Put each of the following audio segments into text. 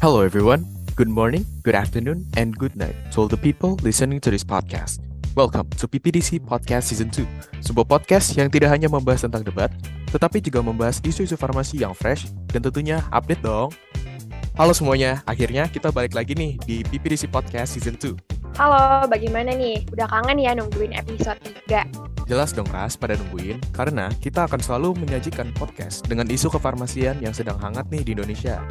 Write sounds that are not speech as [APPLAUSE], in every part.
Hello, everyone. Good morning, good afternoon, and good night to all the people listening to this podcast. Welcome to PPDC Podcast Season 2, sebuah podcast yang tidak hanya membahas tentang debat, tetapi juga membahas isu-isu farmasi yang fresh dan tentunya update dong. Halo semuanya, akhirnya kita balik lagi nih di PPDC Podcast Season 2. Halo, bagaimana nih? Udah kangen ya nungguin episode 3? Jelas dong Ras pada nungguin, karena kita akan selalu menyajikan podcast dengan isu kefarmasian yang sedang hangat nih di Indonesia.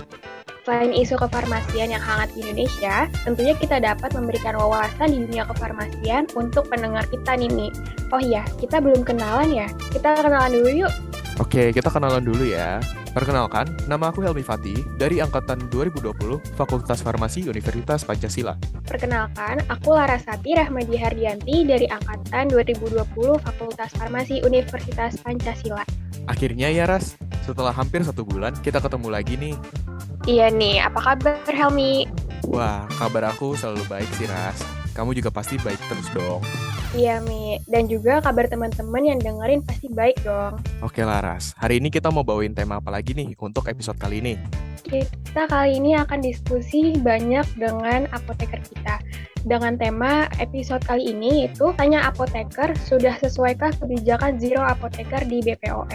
Selain isu kefarmasian yang hangat di Indonesia, tentunya kita dapat memberikan wawasan di dunia kefarmasian untuk pendengar kita nih, Mi. Oh iya, kita belum kenalan ya? Kita kenalan dulu yuk. Oke, kita kenalan dulu ya. Perkenalkan, nama aku Helmi Fatih dari Angkatan 2020 Fakultas Farmasi Universitas Pancasila. Perkenalkan, aku Larasati Rahmadi Hardianti dari Angkatan 2020 Fakultas Farmasi Universitas Pancasila. Akhirnya ya Ras, setelah hampir satu bulan kita ketemu lagi nih. Iya nih, apa kabar Helmi? Wah, kabar aku selalu baik sih Ras. Kamu juga pasti baik terus dong. Iya Mi, dan juga kabar teman-teman yang dengerin pasti baik dong. Oke Laras, hari ini kita mau bawain tema apa lagi nih untuk episode kali ini? Kita kali ini akan diskusi banyak dengan apoteker kita. Dengan tema episode kali ini itu tanya apoteker sudah sesuaikah kebijakan zero apoteker di BPOM?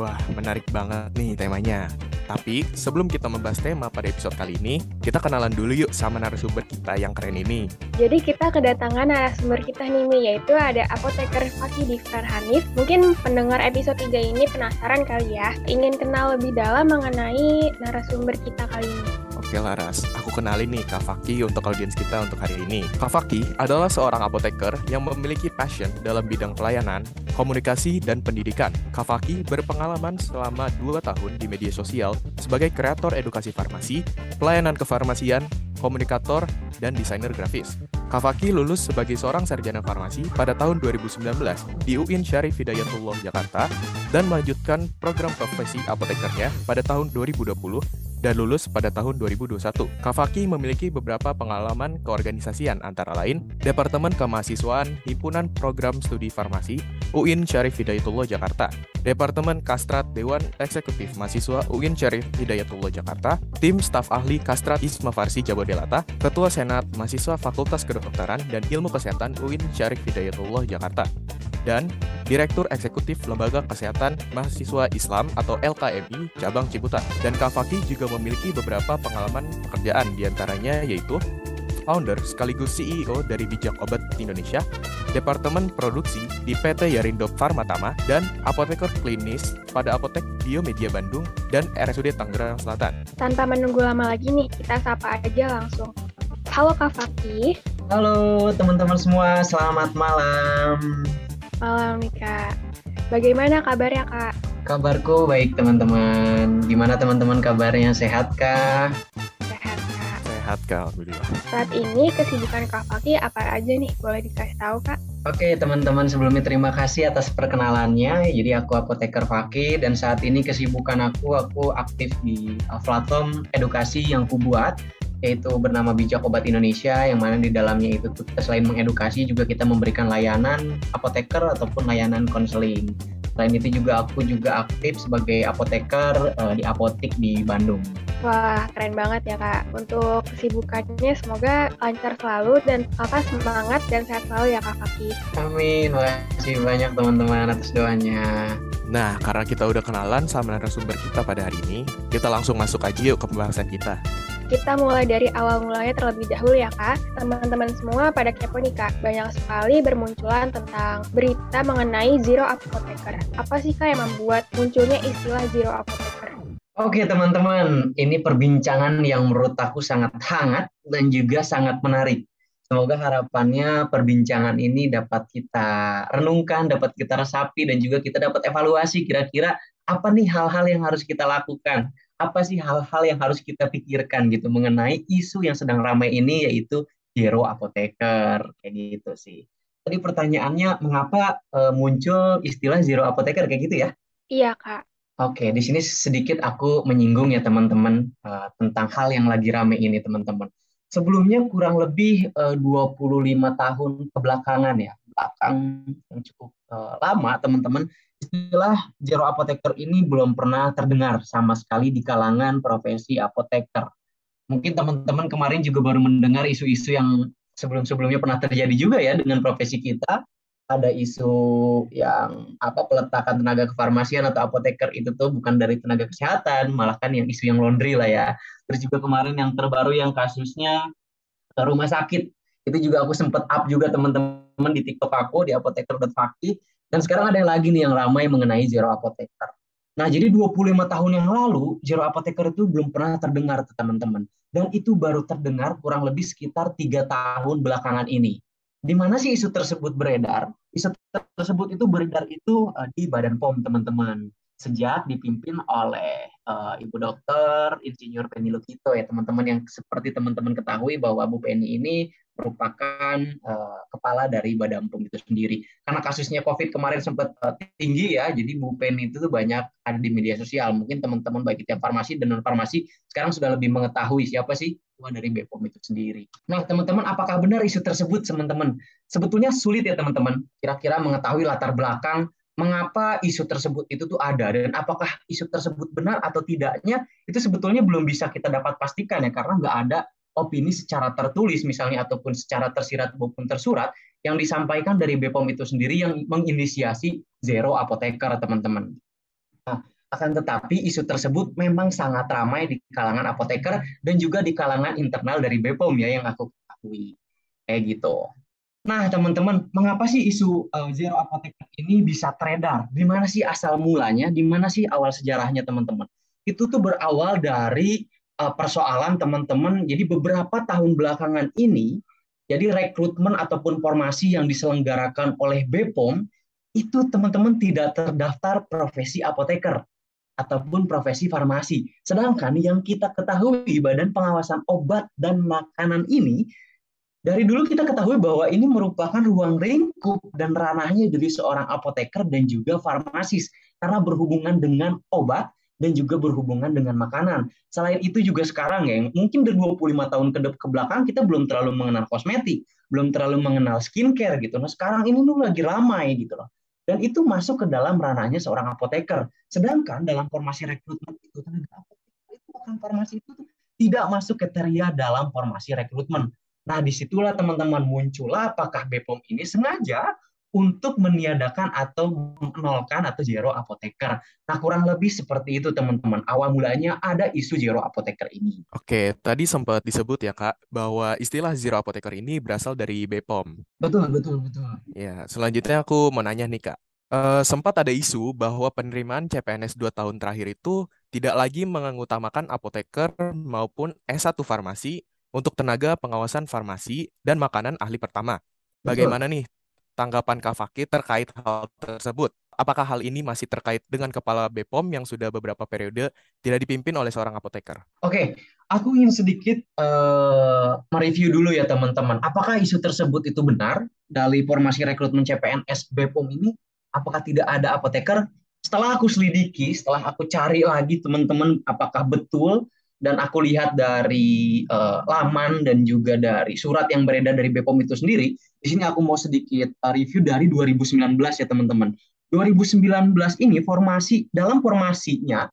Wah, menarik banget nih temanya. Tapi sebelum kita membahas tema pada episode kali ini, kita kenalan dulu yuk sama narasumber kita yang keren ini. Jadi kita kedatangan narasumber kita nih, Mi, yaitu ada apoteker Fakih Diftar Hanif. Mungkin pendengar episode 3 ini penasaran kali ya, ingin kenal lebih dalam mengenai narasumber kita kali ini. Oke Laras, aku kenalin nih Kak Faki untuk audiens kita untuk hari ini. Kak adalah seorang apoteker yang memiliki passion dalam bidang pelayanan, komunikasi, dan pendidikan. Kak berpengalaman selama 2 tahun di media sosial sebagai kreator edukasi farmasi, pelayanan kefarmasian, komunikator, dan desainer grafis. Kafaki lulus sebagai seorang sarjana farmasi pada tahun 2019 di UIN Syarif Hidayatullah Jakarta dan melanjutkan program profesi apotekernya pada tahun 2020 dan lulus pada tahun 2021. Kavaki memiliki beberapa pengalaman keorganisasian antara lain Departemen Kemahasiswaan Himpunan Program Studi Farmasi UIN Syarif Hidayatullah Jakarta, Departemen Kastrat Dewan Eksekutif Mahasiswa UIN Syarif Hidayatullah Jakarta, Tim Staf Ahli Kastrat Isma Farsi Jabodelata, Ketua Senat Mahasiswa Fakultas Kedokteran dan Ilmu Kesehatan UIN Syarif Hidayatullah Jakarta dan Direktur Eksekutif Lembaga Kesehatan Mahasiswa Islam atau LKMI Cabang Ciputat. Dan Kak Fakih juga memiliki beberapa pengalaman pekerjaan di antaranya yaitu founder sekaligus CEO dari Bijak Obat Indonesia, Departemen Produksi di PT Yarindo Farmatama, dan apoteker klinis pada Apotek Biomedia Bandung dan RSUD Tangerang Selatan. Tanpa menunggu lama lagi nih, kita sapa aja langsung. Halo Kak Fakih. Halo teman-teman semua, selamat malam. Malam nih Kak. Bagaimana kabarnya Kak? Kabarku baik teman-teman. Gimana teman-teman kabarnya? Sehat kah? Sehat Kak. Sehat Kak, Alhamdulillah. Saat ini kesibukan Kak Faki apa aja nih? Boleh dikasih tahu Kak? Oke teman-teman sebelumnya terima kasih atas perkenalannya. Jadi aku apoteker Faki dan saat ini kesibukan aku aku aktif di platform edukasi yang ku buat yaitu bernama Bijak Obat Indonesia yang mana di dalamnya itu kita selain mengedukasi juga kita memberikan layanan apoteker ataupun layanan konseling. Selain itu juga aku juga aktif sebagai apoteker uh, di apotik di Bandung. Wah, keren banget ya Kak. Untuk kesibukannya semoga lancar selalu dan Kakak semangat dan sehat selalu ya Kak Kaki. Amin. Makasih banyak teman-teman atas doanya. Nah, karena kita udah kenalan sama narasumber kita pada hari ini, kita langsung masuk aja yuk ke pembahasan kita. Kita mulai dari awal mulanya terlebih dahulu ya kak. Teman-teman semua pada kepo nih kak. Banyak sekali bermunculan tentang berita mengenai zero apoteker. Apa sih kak yang membuat munculnya istilah zero apoteker? Oke teman-teman, ini perbincangan yang menurut aku sangat hangat dan juga sangat menarik. Semoga harapannya perbincangan ini dapat kita renungkan, dapat kita resapi, dan juga kita dapat evaluasi kira-kira apa nih hal-hal yang harus kita lakukan apa sih hal-hal yang harus kita pikirkan gitu mengenai isu yang sedang ramai ini yaitu zero apoteker kayak gitu sih. Tadi pertanyaannya mengapa uh, muncul istilah zero apoteker kayak gitu ya? Iya kak. Oke, di sini sedikit aku menyinggung ya teman-teman uh, tentang hal yang lagi ramai ini teman-teman. Sebelumnya kurang lebih uh, 25 tahun kebelakangan ya, belakang yang cukup uh, lama teman-teman istilah zero apoteker ini belum pernah terdengar sama sekali di kalangan profesi apoteker. Mungkin teman-teman kemarin juga baru mendengar isu-isu yang sebelum-sebelumnya pernah terjadi juga ya dengan profesi kita. Ada isu yang apa peletakan tenaga kefarmasian atau apoteker itu tuh bukan dari tenaga kesehatan, malah kan yang isu yang laundry lah ya. Terus juga kemarin yang terbaru yang kasusnya rumah sakit itu juga aku sempat up juga teman-teman di TikTok aku di apoteker.fakti dan sekarang ada yang lagi nih yang ramai mengenai zero apoteker. Nah, jadi 25 tahun yang lalu, Zero Apoteker itu belum pernah terdengar, teman-teman. Dan itu baru terdengar kurang lebih sekitar tiga tahun belakangan ini. Di mana sih isu tersebut beredar? Isu tersebut itu beredar itu uh, di Badan POM, teman-teman. Sejak dipimpin oleh uh, Ibu Dokter Insinyur Penny Lukito ya, teman-teman yang seperti teman-teman ketahui bahwa Bu Penny ini merupakan uh, kepala dari Badan POM itu sendiri. Karena kasusnya COVID kemarin sempat uh, tinggi ya, jadi Bu Pen itu tuh banyak ada di media sosial. Mungkin teman-teman baik itu yang farmasi dan non farmasi sekarang sudah lebih mengetahui siapa sih ketua dari BPOM itu sendiri. Nah, teman-teman, apakah benar isu tersebut, teman-teman? Sebetulnya sulit ya, teman-teman. Kira-kira mengetahui latar belakang mengapa isu tersebut itu tuh ada dan apakah isu tersebut benar atau tidaknya itu sebetulnya belum bisa kita dapat pastikan ya karena nggak ada opini secara tertulis misalnya ataupun secara tersirat maupun tersurat yang disampaikan dari BPOM itu sendiri yang menginisiasi zero apoteker teman-teman. Nah, akan tetapi isu tersebut memang sangat ramai di kalangan apoteker dan juga di kalangan internal dari BPOM ya yang aku ketahui. Kayak gitu. Nah, teman-teman, mengapa sih isu uh, zero apoteker ini bisa teredar? Di mana sih asal mulanya? Di mana sih awal sejarahnya, teman-teman? Itu tuh berawal dari uh, persoalan teman-teman. Jadi beberapa tahun belakangan ini, jadi rekrutmen ataupun formasi yang diselenggarakan oleh BPOM itu teman-teman tidak terdaftar profesi apoteker ataupun profesi farmasi. Sedangkan yang kita ketahui Badan Pengawasan Obat dan Makanan ini dari dulu kita ketahui bahwa ini merupakan ruang lingkup dan ranahnya jadi seorang apoteker dan juga farmasis karena berhubungan dengan obat dan juga berhubungan dengan makanan. Selain itu juga sekarang ya, mungkin dari 25 tahun ke, ke belakang kita belum terlalu mengenal kosmetik, belum terlalu mengenal skincare gitu. Nah sekarang ini tuh lagi ramai gitu loh. Dan itu masuk ke dalam ranahnya seorang apoteker. Sedangkan dalam formasi rekrutmen itu tenaga apoteker itu bukan formasi itu tidak masuk kriteria dalam formasi rekrutmen. Nah di situlah teman-teman muncullah apakah BPOM ini sengaja untuk meniadakan atau menolkan atau zero apoteker. Nah, kurang lebih seperti itu teman-teman. Awal mulanya ada isu zero apoteker ini. Oke, tadi sempat disebut ya Kak, bahwa istilah zero apoteker ini berasal dari BPOM. Betul, betul, betul. Ya, selanjutnya aku mau nanya nih Kak. Uh, sempat ada isu bahwa penerimaan CPNS 2 tahun terakhir itu tidak lagi mengutamakan apoteker maupun S1 farmasi untuk tenaga pengawasan farmasi dan makanan ahli pertama. Bagaimana nih tanggapan Kak Fakih terkait hal tersebut? Apakah hal ini masih terkait dengan Kepala BPOM yang sudah beberapa periode tidak dipimpin oleh seorang apoteker? Oke, aku ingin sedikit uh, mereview dulu ya teman-teman. Apakah isu tersebut itu benar dari formasi rekrutmen CPNS BPOM ini? Apakah tidak ada apoteker? Setelah aku selidiki, setelah aku cari lagi teman-teman apakah betul dan aku lihat dari uh, laman dan juga dari surat yang beredar dari BPOM itu sendiri, di sini aku mau sedikit uh, review dari 2019 ya teman-teman. 2019 ini formasi dalam formasinya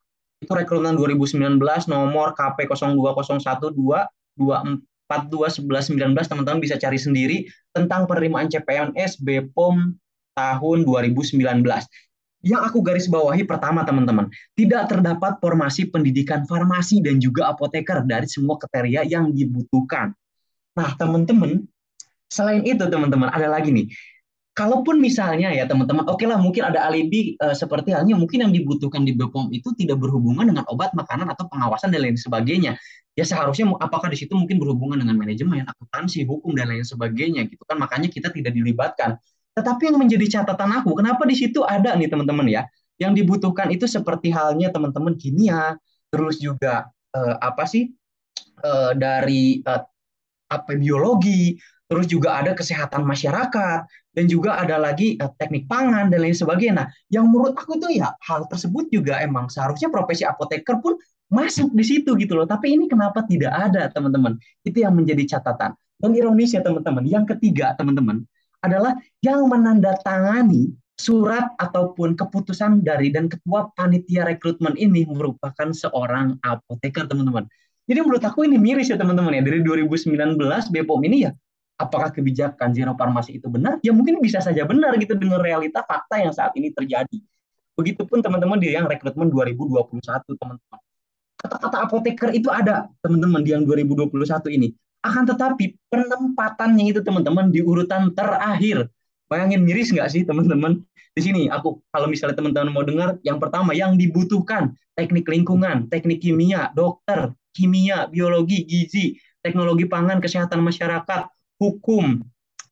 itu rekrutmen 2019 nomor KP 02012 teman-teman bisa cari sendiri tentang penerimaan CPNS BPOM tahun 2019. Yang aku garis bawahi pertama teman-teman, tidak terdapat formasi pendidikan farmasi dan juga apoteker dari semua kriteria yang dibutuhkan. Nah, teman-teman, selain itu teman-teman ada lagi nih. Kalaupun misalnya ya teman-teman, oke okay lah mungkin ada alibi uh, seperti halnya mungkin yang dibutuhkan di BPOM itu tidak berhubungan dengan obat, makanan atau pengawasan dan lain sebagainya. Ya seharusnya apakah di situ mungkin berhubungan dengan manajemen, akuntansi, hukum dan lain sebagainya gitu kan. Makanya kita tidak dilibatkan. Tetapi yang menjadi catatan aku, kenapa di situ ada nih teman-teman ya, yang dibutuhkan itu seperti halnya teman-teman kimia, terus juga eh, apa sih eh, dari eh, apa biologi, terus juga ada kesehatan masyarakat dan juga ada lagi eh, teknik pangan dan lain sebagainya. Nah, yang menurut aku tuh ya hal tersebut juga emang seharusnya profesi apoteker pun masuk di situ gitu loh. Tapi ini kenapa tidak ada teman-teman? Itu yang menjadi catatan. Dan ironis ya teman-teman. Yang ketiga teman-teman, adalah yang menandatangani surat ataupun keputusan dari dan ketua panitia rekrutmen ini merupakan seorang apoteker teman-teman. Jadi menurut aku ini miris ya teman-teman ya. Dari 2019 BPOM ini ya apakah kebijakan zero farmasi itu benar? Ya mungkin bisa saja benar gitu dengan realita fakta yang saat ini terjadi. Begitupun teman-teman di yang rekrutmen 2021 teman-teman. Kata-kata apoteker itu ada teman-teman di yang 2021 ini. Akan tetapi penempatannya itu teman-teman di urutan terakhir. Bayangin miris nggak sih teman-teman? Di sini aku kalau misalnya teman-teman mau dengar, yang pertama yang dibutuhkan teknik lingkungan, teknik kimia, dokter, kimia, biologi, gizi, teknologi pangan, kesehatan masyarakat, hukum,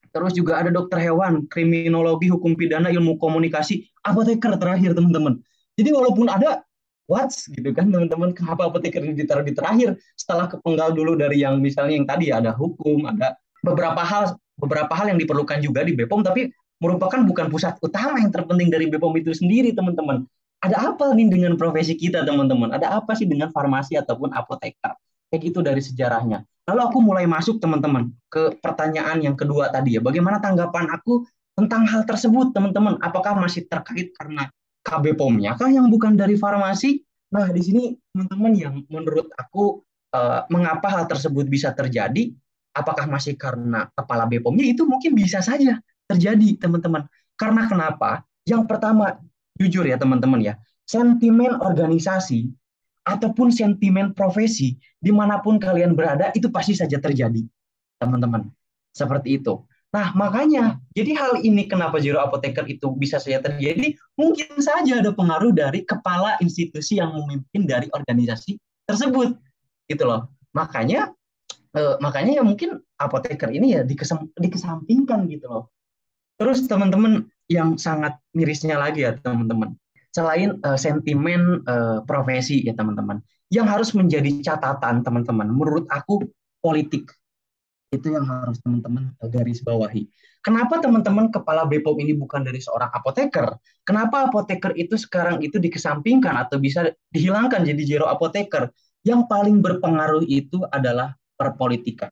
terus juga ada dokter hewan, kriminologi, hukum pidana, ilmu komunikasi, apoteker terakhir teman-teman. Jadi walaupun ada what's gitu kan teman-teman kenapa apoteker ini ditaruh di terakhir setelah kepenggal dulu dari yang misalnya yang tadi ada hukum, ada beberapa hal beberapa hal yang diperlukan juga di BPOM tapi merupakan bukan pusat utama yang terpenting dari BPOM itu sendiri teman-teman. Ada apa nih dengan profesi kita teman-teman? Ada apa sih dengan farmasi ataupun apoteker? Kayak gitu dari sejarahnya. Lalu aku mulai masuk teman-teman ke pertanyaan yang kedua tadi ya. Bagaimana tanggapan aku tentang hal tersebut teman-teman? Apakah masih terkait karena KB POM-nya kah yang bukan dari farmasi? Nah, di sini teman-teman yang menurut aku uh, mengapa hal tersebut bisa terjadi? Apakah masih karena kepala BPOM-nya? Itu mungkin bisa saja terjadi, teman-teman. Karena kenapa? Yang pertama, jujur ya teman-teman ya, sentimen organisasi ataupun sentimen profesi di mana pun kalian berada itu pasti saja terjadi teman-teman seperti itu nah makanya jadi hal ini kenapa zero apoteker itu bisa saja terjadi mungkin saja ada pengaruh dari kepala institusi yang memimpin dari organisasi tersebut gitu loh. Makanya eh, makanya ya mungkin apoteker ini ya dikesem, dikesampingkan gitu loh. Terus teman-teman yang sangat mirisnya lagi ya teman-teman. Selain uh, sentimen uh, profesi ya teman-teman. Yang harus menjadi catatan teman-teman menurut aku politik itu yang harus teman-teman eh, garis bawahi. Kenapa teman-teman kepala Bepom ini bukan dari seorang apoteker? Kenapa apoteker itu sekarang itu dikesampingkan atau bisa dihilangkan jadi zero apoteker? Yang paling berpengaruh itu adalah perpolitikan.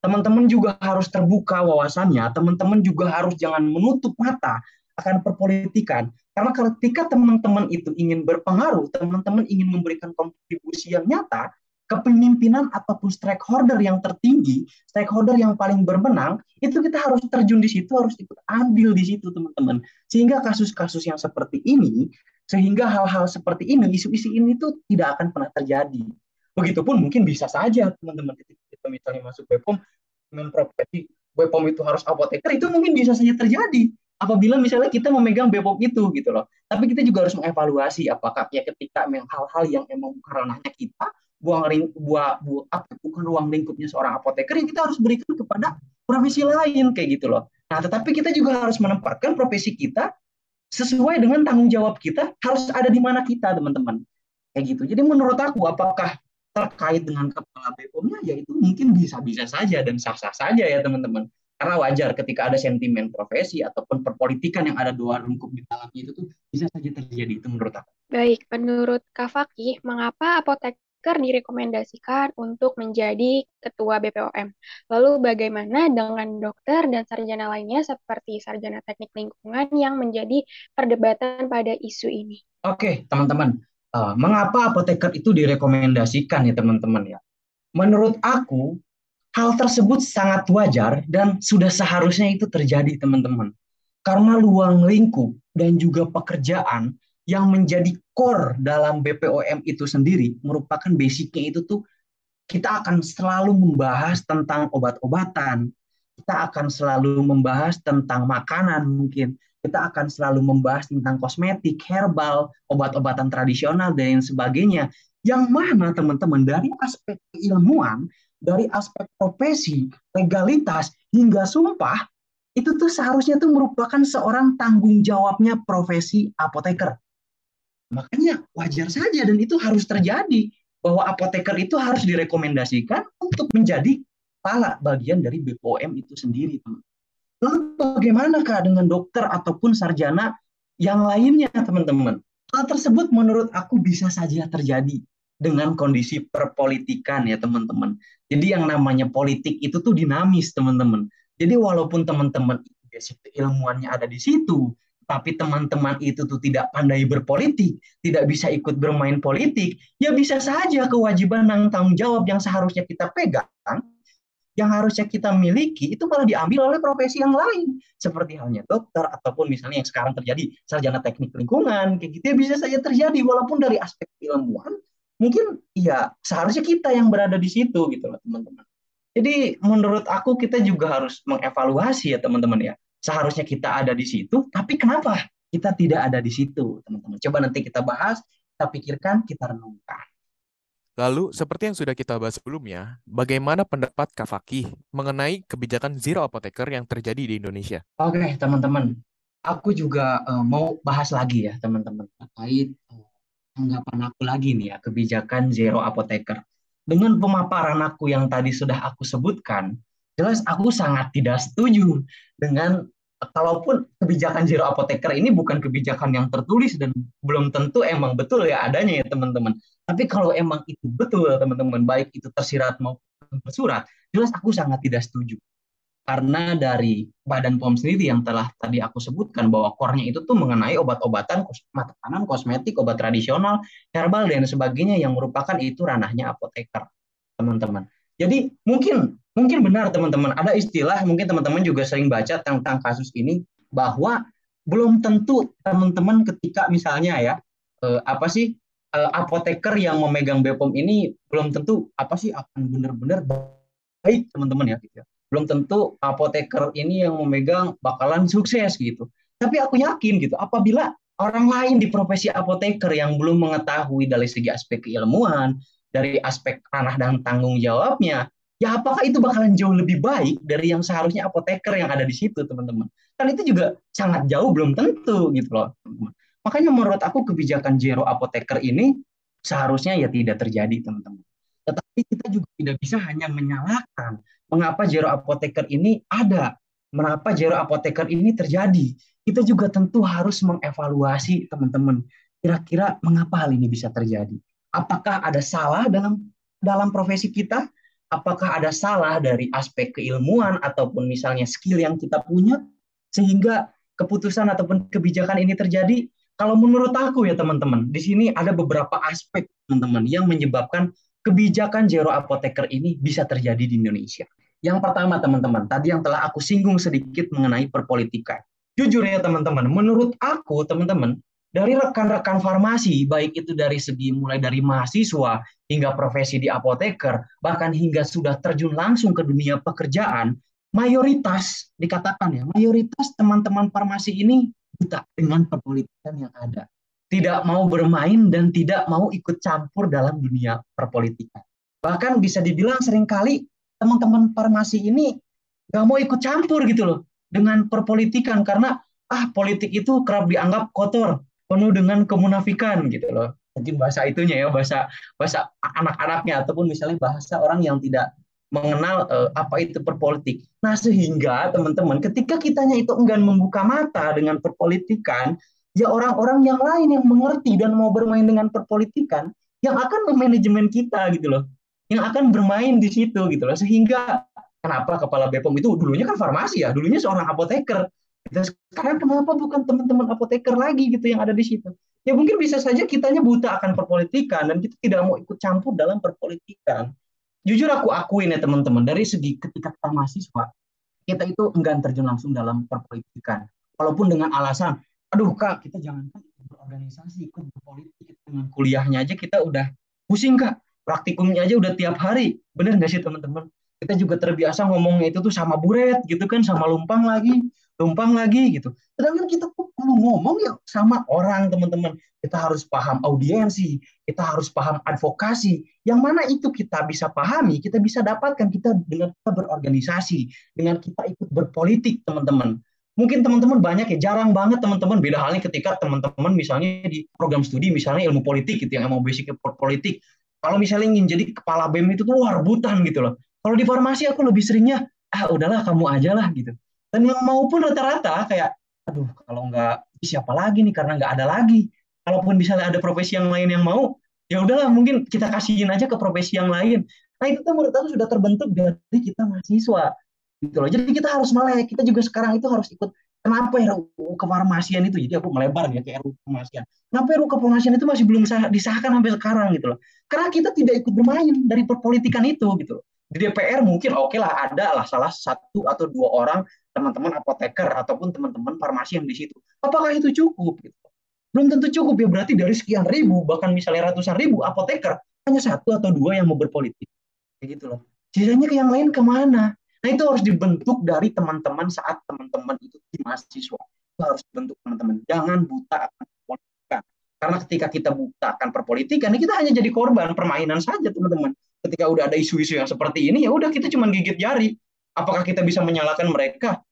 Teman-teman juga harus terbuka wawasannya, teman-teman juga harus jangan menutup mata akan perpolitikan. Karena ketika teman-teman itu ingin berpengaruh, teman-teman ingin memberikan kontribusi yang nyata, kepemimpinan ataupun stakeholder yang tertinggi, stakeholder yang paling bermenang, itu kita harus terjun di situ, harus ikut ambil di situ teman-teman. Sehingga kasus-kasus yang seperti ini, sehingga hal-hal seperti ini, isu-isu ini itu tidak akan pernah terjadi. Begitupun mungkin bisa saja teman-teman ketika misalnya masuk BPOM profesi BPOM itu harus apoteker, itu mungkin bisa saja terjadi apabila misalnya kita memegang Bepom itu gitu loh. Tapi kita juga harus mengevaluasi apakah ya ketika hal-hal yang emang bukan kita, buang ring, buah, buah apa bukan ruang lingkupnya seorang apoteker yang kita harus berikan kepada profesi lain kayak gitu loh. Nah, tetapi kita juga harus menempatkan profesi kita sesuai dengan tanggung jawab kita harus ada di mana kita, teman-teman. Kayak gitu. Jadi menurut aku apakah terkait dengan kepala BPOM-nya ya itu mungkin bisa-bisa saja dan sah-sah saja ya, teman-teman. Karena wajar ketika ada sentimen profesi ataupun perpolitikan yang ada dua lingkup di dalamnya itu tuh bisa saja terjadi itu menurut aku. Baik, menurut Kak Fakih, mengapa apoteker direkomendasikan untuk menjadi ketua BPOM? Lalu bagaimana dengan dokter dan sarjana lainnya seperti sarjana teknik lingkungan yang menjadi perdebatan pada isu ini? Oke, teman-teman. Uh, mengapa apoteker itu direkomendasikan ya teman-teman ya? Menurut aku, Hal tersebut sangat wajar dan sudah seharusnya itu terjadi teman-teman. Karena luang lingkup dan juga pekerjaan yang menjadi core dalam BPOM itu sendiri merupakan basicnya itu tuh kita akan selalu membahas tentang obat-obatan, kita akan selalu membahas tentang makanan mungkin, kita akan selalu membahas tentang kosmetik, herbal, obat-obatan tradisional dan sebagainya. Yang mana teman-teman dari aspek keilmuan dari aspek profesi, legalitas hingga sumpah itu tuh seharusnya tuh merupakan seorang tanggung jawabnya profesi apoteker. Makanya wajar saja dan itu harus terjadi bahwa apoteker itu harus direkomendasikan untuk menjadi kepala bagian dari BPOM itu sendiri. Lalu bagaimana kak dengan dokter ataupun sarjana yang lainnya teman-teman? Hal tersebut menurut aku bisa saja terjadi dengan kondisi perpolitikan ya teman-teman. Jadi yang namanya politik itu tuh dinamis teman-teman. Jadi walaupun teman-teman basic ilmuannya ada di situ, tapi teman-teman itu tuh tidak pandai berpolitik, tidak bisa ikut bermain politik, ya bisa saja kewajiban dan tanggung jawab yang seharusnya kita pegang, yang harusnya kita miliki, itu malah diambil oleh profesi yang lain. Seperti halnya dokter, ataupun misalnya yang sekarang terjadi sarjana teknik lingkungan, kayak gitu ya bisa saja terjadi, walaupun dari aspek ilmuwan, mungkin ya seharusnya kita yang berada di situ gitu loh teman-teman. Jadi menurut aku kita juga harus mengevaluasi ya teman-teman ya seharusnya kita ada di situ, tapi kenapa kita tidak ada di situ, teman-teman? Coba nanti kita bahas, kita pikirkan, kita renungkan. Lalu, seperti yang sudah kita bahas sebelumnya, bagaimana pendapat Kak Fakih mengenai kebijakan zero apoteker yang terjadi di Indonesia? Oke, teman-teman. Aku juga uh, mau bahas lagi ya, teman-teman, terkait uh, anggapan aku lagi nih ya, kebijakan zero apoteker. Dengan pemaparan aku yang tadi sudah aku sebutkan, jelas aku sangat tidak setuju dengan kalaupun kebijakan zero apoteker ini bukan kebijakan yang tertulis dan belum tentu emang betul ya adanya ya teman-teman. Tapi kalau emang itu betul teman-teman, baik itu tersirat maupun tersurat, jelas aku sangat tidak setuju. Karena dari Badan POM sendiri yang telah tadi aku sebutkan bahwa core-nya itu tuh mengenai obat-obatan, makanan, kosmetik, obat tradisional, herbal dan sebagainya yang merupakan itu ranahnya apoteker, teman-teman. Jadi mungkin mungkin benar teman-teman ada istilah mungkin teman-teman juga sering baca tentang kasus ini bahwa belum tentu teman-teman ketika misalnya ya eh, apa sih eh, apoteker yang memegang BPOM ini belum tentu apa sih akan benar-benar baik teman-teman ya gitu ya. Belum tentu apoteker ini yang memegang bakalan sukses gitu. Tapi aku yakin gitu apabila orang lain di profesi apoteker yang belum mengetahui dari segi aspek keilmuan, dari aspek ranah dan tanggung jawabnya, ya apakah itu bakalan jauh lebih baik dari yang seharusnya apoteker yang ada di situ, teman-teman? Kan itu juga sangat jauh belum tentu gitu loh. Makanya menurut aku kebijakan zero apoteker ini seharusnya ya tidak terjadi, teman-teman. Tetapi kita juga tidak bisa hanya menyalahkan mengapa zero apoteker ini ada, mengapa zero apoteker ini terjadi. Kita juga tentu harus mengevaluasi, teman-teman. Kira-kira mengapa hal ini bisa terjadi? Apakah ada salah dalam dalam profesi kita? Apakah ada salah dari aspek keilmuan ataupun misalnya skill yang kita punya sehingga keputusan ataupun kebijakan ini terjadi? Kalau menurut aku ya teman-teman, di sini ada beberapa aspek teman-teman yang menyebabkan kebijakan zero apoteker ini bisa terjadi di Indonesia. Yang pertama teman-teman, tadi yang telah aku singgung sedikit mengenai perpolitikan. Jujur ya teman-teman, menurut aku teman-teman, dari rekan-rekan farmasi, baik itu dari segi mulai dari mahasiswa hingga profesi di apoteker, bahkan hingga sudah terjun langsung ke dunia pekerjaan, mayoritas dikatakan ya, mayoritas teman-teman farmasi ini buta dengan perpolitikan yang ada. Tidak mau bermain dan tidak mau ikut campur dalam dunia perpolitikan. Bahkan bisa dibilang sering kali teman-teman farmasi ini nggak mau ikut campur gitu loh dengan perpolitikan karena ah politik itu kerap dianggap kotor, penuh dengan kemunafikan gitu loh mungkin bahasa itunya ya bahasa bahasa anak-anaknya ataupun misalnya bahasa orang yang tidak mengenal uh, apa itu perpolitik. Nah sehingga teman-teman ketika kitanya itu enggan membuka mata dengan perpolitikan, ya orang-orang yang lain yang mengerti dan mau bermain dengan perpolitikan yang akan memanajemen kita gitu loh, yang akan bermain di situ gitu loh. Sehingga kenapa kepala Bepom itu dulunya kan farmasi ya, dulunya seorang apoteker, dan sekarang kenapa bukan teman-teman apoteker lagi gitu yang ada di situ? Ya mungkin bisa saja kitanya buta akan perpolitikan dan kita tidak mau ikut campur dalam perpolitikan. Jujur aku akuin ya teman-teman, dari segi ketika kita mahasiswa, kita itu enggan terjun langsung dalam perpolitikan. Walaupun dengan alasan, aduh kak, kita jangan berorganisasi, ikut berpolitik, dengan kuliahnya aja kita udah pusing kak, praktikumnya aja udah tiap hari. Bener nggak sih teman-teman? Kita juga terbiasa ngomongnya itu tuh sama buret gitu kan, sama lumpang lagi tumpang lagi gitu. Sedangkan kita perlu ngomong ya sama orang teman-teman. Kita harus paham audiensi, kita harus paham advokasi. Yang mana itu kita bisa pahami, kita bisa dapatkan kita dengan kita berorganisasi, dengan kita ikut berpolitik teman-teman. Mungkin teman-teman banyak ya, jarang banget teman-teman. Beda halnya ketika teman-teman misalnya di program studi misalnya ilmu politik gitu yang mau basic politik. Kalau misalnya ingin jadi kepala BEM itu tuh wah rebutan gitu loh. Kalau di farmasi aku lebih seringnya ah udahlah kamu aja lah gitu dan yang mau pun rata-rata kayak, aduh kalau nggak siapa lagi nih? Karena nggak ada lagi. Kalaupun misalnya ada profesi yang lain yang mau, ya udahlah mungkin kita kasihin aja ke profesi yang lain. Nah itu tuh menurut aku sudah terbentuk dari kita mahasiswa gitu loh. Jadi kita harus melek, kita juga sekarang itu harus ikut. Kenapa RUU kefarmasian itu? Jadi aku melebar ya ke RUU kefarmasian kenapa RUU kefarmasian itu masih belum disahkan sampai sekarang gitu loh. Karena kita tidak ikut bermain dari perpolitikan itu gitu loh di DPR mungkin oke okay lah ada lah salah satu atau dua orang teman-teman apoteker ataupun teman-teman farmasi yang di situ apakah itu cukup gitu belum tentu cukup ya berarti dari sekian ribu bahkan misalnya ratusan ribu apoteker hanya satu atau dua yang mau berpolitik kayak gitu loh sisanya ke yang lain ke mana Nah itu harus dibentuk dari teman-teman saat teman-teman itu di mahasiswa. Itu harus dibentuk teman-teman. Jangan buta akan perpolitikan. Karena ketika kita buta akan perpolitikan, kita hanya jadi korban permainan saja teman-teman. Ketika udah ada isu-isu yang seperti ini, ya udah kita cuma gigit jari. Apakah kita bisa menyalahkan mereka?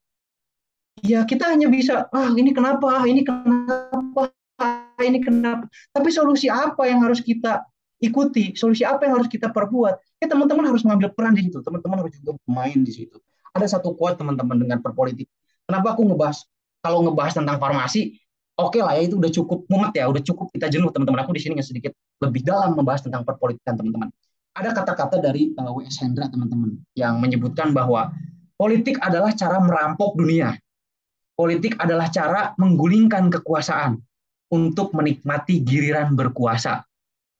Ya kita hanya bisa, ah ini kenapa, ah ini kenapa, ah ini kenapa. Tapi solusi apa yang harus kita ikuti? Solusi apa yang harus kita perbuat? Ya teman-teman harus mengambil peran di situ. Teman-teman harus juga bermain di situ. Ada satu quote teman-teman dengan perpolitik. Kenapa aku ngebahas kalau ngebahas tentang farmasi oke okay lah ya itu udah cukup mumet ya udah cukup kita jenuh teman-teman. Aku di sini sedikit lebih dalam membahas tentang perpolitikan teman-teman ada kata-kata dari uh, eh, W.S. Hendra teman-teman yang menyebutkan bahwa politik adalah cara merampok dunia. Politik adalah cara menggulingkan kekuasaan untuk menikmati giliran berkuasa.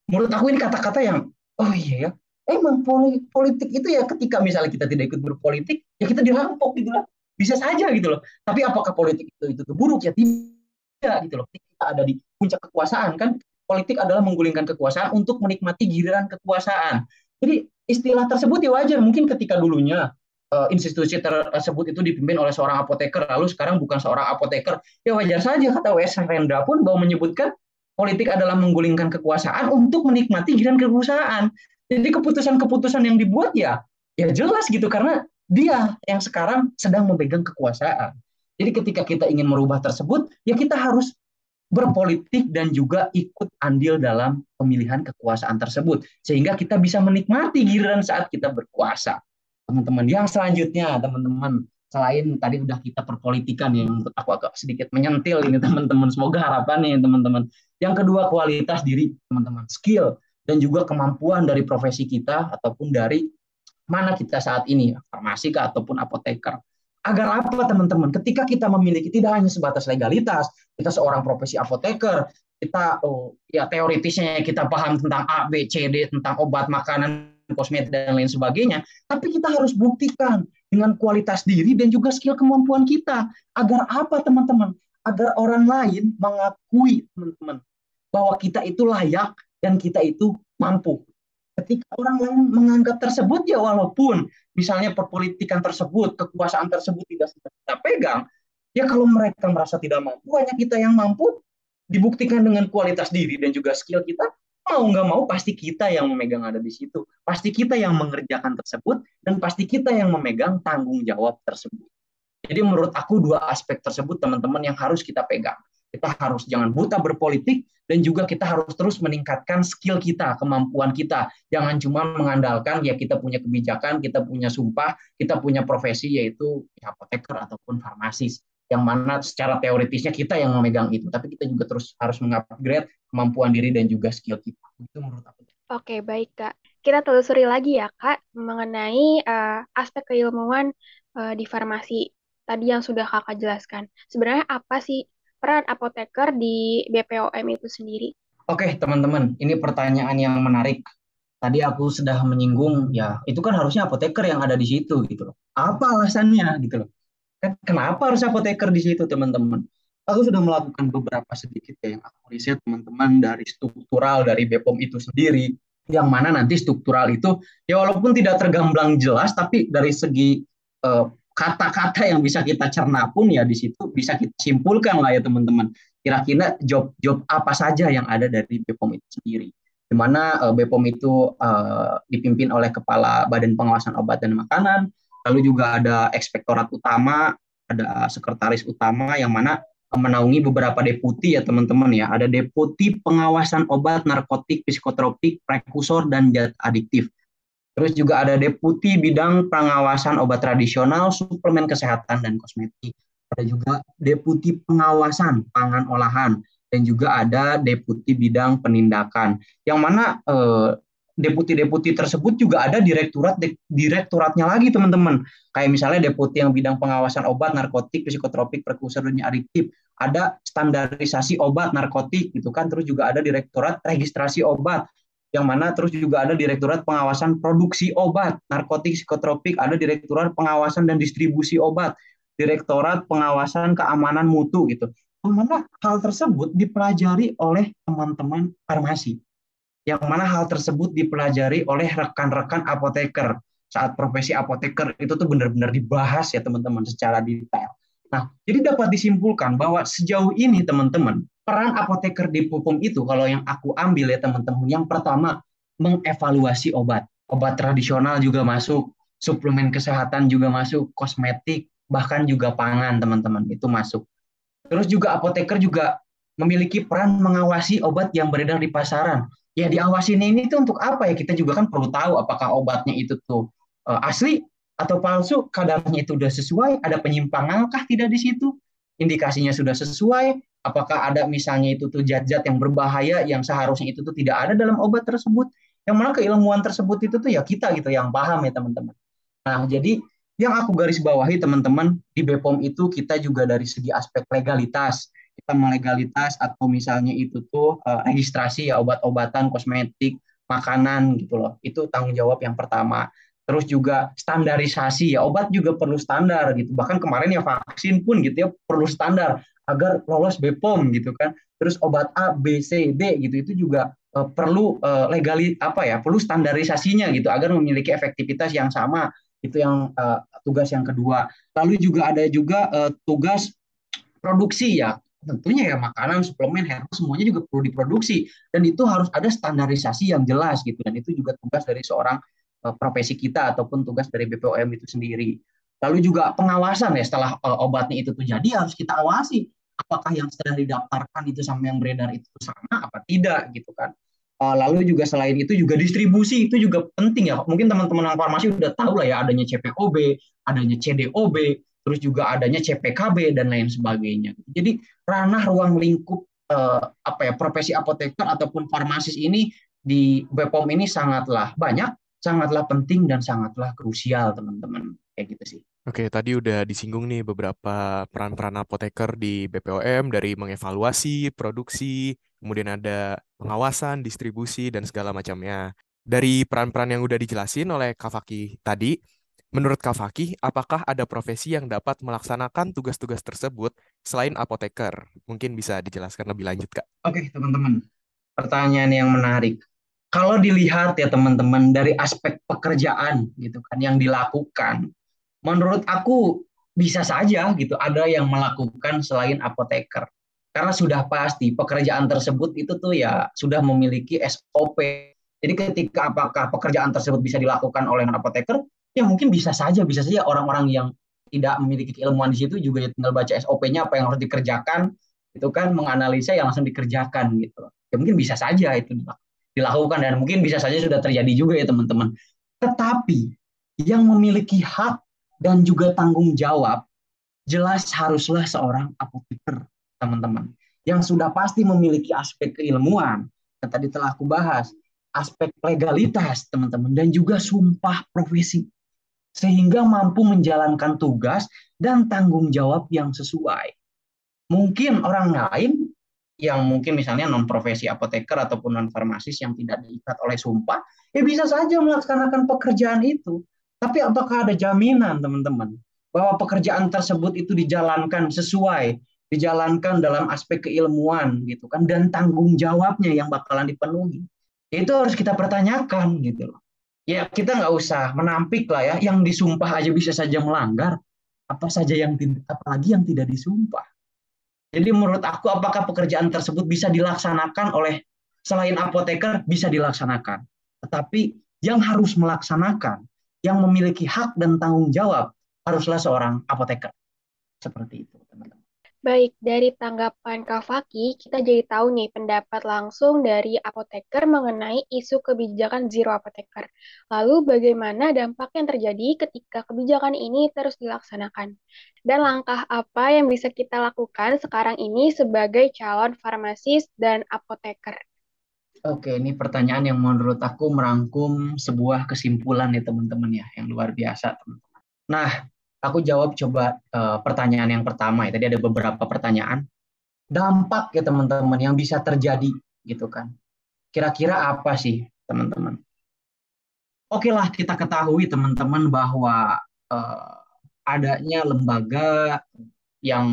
Menurut aku ini kata-kata yang oh iya ya emang politik itu ya ketika misalnya kita tidak ikut berpolitik ya kita dirampok gitu lah bisa saja gitu loh. Tapi apakah politik itu itu buruk ya tidak gitu loh. Kita ada di puncak kekuasaan kan politik adalah menggulingkan kekuasaan untuk menikmati giliran kekuasaan jadi istilah tersebut ya wajar mungkin ketika dulunya uh, institusi tersebut itu dipimpin oleh seorang apoteker lalu sekarang bukan seorang apoteker ya wajar saja kata W.S. Rendra pun bahwa menyebutkan politik adalah menggulingkan kekuasaan untuk menikmati giliran kekuasaan. Jadi keputusan-keputusan yang dibuat ya ya jelas gitu karena dia yang sekarang sedang memegang kekuasaan. Jadi ketika kita ingin merubah tersebut, ya kita harus berpolitik dan juga ikut andil dalam pemilihan kekuasaan tersebut. Sehingga kita bisa menikmati giliran saat kita berkuasa. Teman-teman, yang selanjutnya teman-teman selain tadi udah kita perpolitikan yang menurut aku agak sedikit menyentil ini [LAUGHS] teman-teman. Semoga harapannya teman-teman. Yang kedua kualitas diri teman-teman. Skill dan juga kemampuan dari profesi kita ataupun dari mana kita saat ini farmasi ataupun apoteker agar apa teman-teman ketika kita memiliki tidak hanya sebatas legalitas kita seorang profesi apoteker kita oh, ya teoritisnya kita paham tentang A B C D tentang obat makanan kosmetik dan lain sebagainya tapi kita harus buktikan dengan kualitas diri dan juga skill kemampuan kita. Agar apa teman-teman? Agar orang lain mengakui teman-teman bahwa kita itu layak dan kita itu mampu. Ketika orang lain menganggap tersebut ya walaupun misalnya perpolitikan tersebut, kekuasaan tersebut tidak kita pegang, ya kalau mereka merasa tidak mampu, hanya kita yang mampu, dibuktikan dengan kualitas diri dan juga skill kita, mau nggak mau pasti kita yang memegang ada di situ. Pasti kita yang mengerjakan tersebut dan pasti kita yang memegang tanggung jawab tersebut. Jadi menurut aku dua aspek tersebut teman-teman yang harus kita pegang. Kita harus jangan buta berpolitik dan juga kita harus terus meningkatkan skill kita, kemampuan kita. Jangan cuma mengandalkan ya kita punya kebijakan, kita punya sumpah, kita punya profesi yaitu ya, apoteker ataupun farmasis yang mana secara teoritisnya kita yang memegang itu, tapi kita juga terus harus mengupgrade kemampuan diri dan juga skill kita. Itu menurut aku. Oke, baik Kak. Kita telusuri lagi ya Kak mengenai uh, aspek keilmuan uh, di farmasi tadi yang sudah Kakak jelaskan. Sebenarnya apa sih peran apoteker di BPOM itu sendiri? Oke, teman-teman, ini pertanyaan yang menarik. Tadi aku sudah menyinggung ya, itu kan harusnya apoteker yang ada di situ gitu loh. Apa alasannya gitu loh? Kan kenapa harus apoteker di situ teman-teman? Aku sudah melakukan beberapa sedikit ya yang aku riset teman-teman dari struktural dari BPOM itu sendiri yang mana nanti struktural itu ya walaupun tidak tergamblang jelas tapi dari segi eh, kata-kata yang bisa kita cerna pun ya di situ bisa kita simpulkan lah ya teman-teman kira-kira job-job apa saja yang ada dari BPOM itu sendiri di mana uh, BPOM itu uh, dipimpin oleh kepala Badan Pengawasan Obat dan Makanan Lalu juga ada ekspektorat utama, ada sekretaris utama yang mana menaungi beberapa deputi ya teman-teman ya. Ada deputi pengawasan obat, narkotik, psikotropik, prekursor, dan zat adiktif. Terus juga ada deputi bidang pengawasan obat tradisional, suplemen kesehatan, dan kosmetik. Ada juga deputi pengawasan pangan olahan dan juga ada deputi bidang penindakan. Yang mana eh, deputi-deputi tersebut juga ada direkturat direkturatnya lagi teman-teman. Kayak misalnya deputi yang bidang pengawasan obat, narkotik, psikotropik, prekursor dan adiktif. Ada standarisasi obat, narkotik gitu kan. Terus juga ada direktorat registrasi obat yang mana terus juga ada direkturat pengawasan produksi obat, narkotik, psikotropik, ada direkturat pengawasan dan distribusi obat, direktorat pengawasan keamanan mutu gitu. Mana hal tersebut dipelajari oleh teman-teman farmasi yang mana hal tersebut dipelajari oleh rekan-rekan apoteker. Saat profesi apoteker itu tuh benar-benar dibahas ya teman-teman secara detail. Nah, jadi dapat disimpulkan bahwa sejauh ini teman-teman, peran apoteker di Pupum itu kalau yang aku ambil ya teman-teman, yang pertama mengevaluasi obat. Obat tradisional juga masuk, suplemen kesehatan juga masuk, kosmetik, bahkan juga pangan teman-teman, itu masuk. Terus juga apoteker juga memiliki peran mengawasi obat yang beredar di pasaran ya diawasin ini tuh untuk apa ya kita juga kan perlu tahu apakah obatnya itu tuh uh, asli atau palsu kadarnya itu sudah sesuai ada penyimpangan kah tidak di situ indikasinya sudah sesuai apakah ada misalnya itu tuh zat-zat yang berbahaya yang seharusnya itu tuh tidak ada dalam obat tersebut yang mana keilmuan tersebut itu tuh ya kita gitu yang paham ya teman-teman nah jadi yang aku garis bawahi teman-teman di BPOM itu kita juga dari segi aspek legalitas kita melegalitas atau misalnya itu tuh uh, registrasi ya obat-obatan, kosmetik, makanan gitu loh. Itu tanggung jawab yang pertama. Terus juga standarisasi ya obat juga perlu standar gitu. Bahkan kemarin ya vaksin pun gitu ya perlu standar agar lolos BPOM gitu kan. Terus obat A, B, C, D gitu itu juga uh, perlu uh, legali apa ya perlu standarisasinya gitu agar memiliki efektivitas yang sama. Itu yang uh, tugas yang kedua. Lalu juga ada juga uh, tugas produksi ya. Tentunya ya makanan, suplemen, herbal semuanya juga perlu diproduksi. Dan itu harus ada standarisasi yang jelas gitu. Dan itu juga tugas dari seorang profesi kita ataupun tugas dari BPOM itu sendiri. Lalu juga pengawasan ya setelah uh, obatnya itu tuh jadi harus kita awasi apakah yang sudah didaftarkan itu sama yang beredar itu sama apa tidak gitu kan. Uh, lalu juga selain itu juga distribusi itu juga penting ya. Mungkin teman-teman farmasi udah tahu lah ya adanya CPOB, adanya CDOB, terus juga adanya CPKB dan lain sebagainya. Jadi ranah ruang lingkup eh, apa ya profesi apoteker ataupun farmasis ini di BPOM ini sangatlah banyak, sangatlah penting dan sangatlah krusial teman-teman kayak gitu sih. Oke, tadi udah disinggung nih beberapa peran-peran apoteker di BPOM dari mengevaluasi, produksi, kemudian ada pengawasan, distribusi, dan segala macamnya. Dari peran-peran yang udah dijelasin oleh Kak Faki tadi, Menurut Kak Fakih, apakah ada profesi yang dapat melaksanakan tugas-tugas tersebut selain apoteker? Mungkin bisa dijelaskan lebih lanjut, Kak. Oke, teman-teman. Pertanyaan yang menarik. Kalau dilihat ya teman-teman dari aspek pekerjaan gitu kan yang dilakukan, menurut aku bisa saja gitu ada yang melakukan selain apoteker. Karena sudah pasti pekerjaan tersebut itu tuh ya sudah memiliki SOP. Jadi ketika apakah pekerjaan tersebut bisa dilakukan oleh apoteker, ya mungkin bisa saja bisa saja orang-orang yang tidak memiliki keilmuan di situ juga tinggal baca SOP-nya apa yang harus dikerjakan itu kan menganalisa yang langsung dikerjakan gitu ya mungkin bisa saja itu dilakukan dan mungkin bisa saja sudah terjadi juga ya teman-teman. Tetapi yang memiliki hak dan juga tanggung jawab jelas haruslah seorang apoteker teman-teman. Yang sudah pasti memiliki aspek keilmuan yang tadi telah aku bahas aspek legalitas teman-teman dan juga sumpah profesi. Sehingga mampu menjalankan tugas dan tanggung jawab yang sesuai. Mungkin orang lain yang mungkin misalnya non profesi apoteker ataupun non farmasis yang tidak diikat oleh sumpah, ya bisa saja melaksanakan pekerjaan itu. Tapi apakah ada jaminan teman-teman bahwa pekerjaan tersebut itu dijalankan sesuai, dijalankan dalam aspek keilmuan gitu kan dan tanggung jawabnya yang bakalan dipenuhi. Itu harus kita pertanyakan gitu loh ya kita nggak usah menampik lah ya yang disumpah aja bisa saja melanggar apa saja yang apalagi yang tidak disumpah jadi menurut aku apakah pekerjaan tersebut bisa dilaksanakan oleh selain apoteker bisa dilaksanakan? Tetapi yang harus melaksanakan yang memiliki hak dan tanggung jawab haruslah seorang apoteker. Seperti itu Baik, dari tanggapan Kak Faki, kita jadi tahu nih pendapat langsung dari apoteker mengenai isu kebijakan zero apoteker. Lalu bagaimana dampak yang terjadi ketika kebijakan ini terus dilaksanakan? Dan langkah apa yang bisa kita lakukan sekarang ini sebagai calon farmasis dan apoteker? Oke, ini pertanyaan yang menurut aku merangkum sebuah kesimpulan ya teman-teman ya, yang luar biasa teman-teman. Nah, aku jawab coba uh, pertanyaan yang pertama ya. Tadi ada beberapa pertanyaan. Dampak ya teman-teman yang bisa terjadi gitu kan. Kira-kira apa sih teman-teman? Oke lah kita ketahui teman-teman bahwa uh, adanya lembaga yang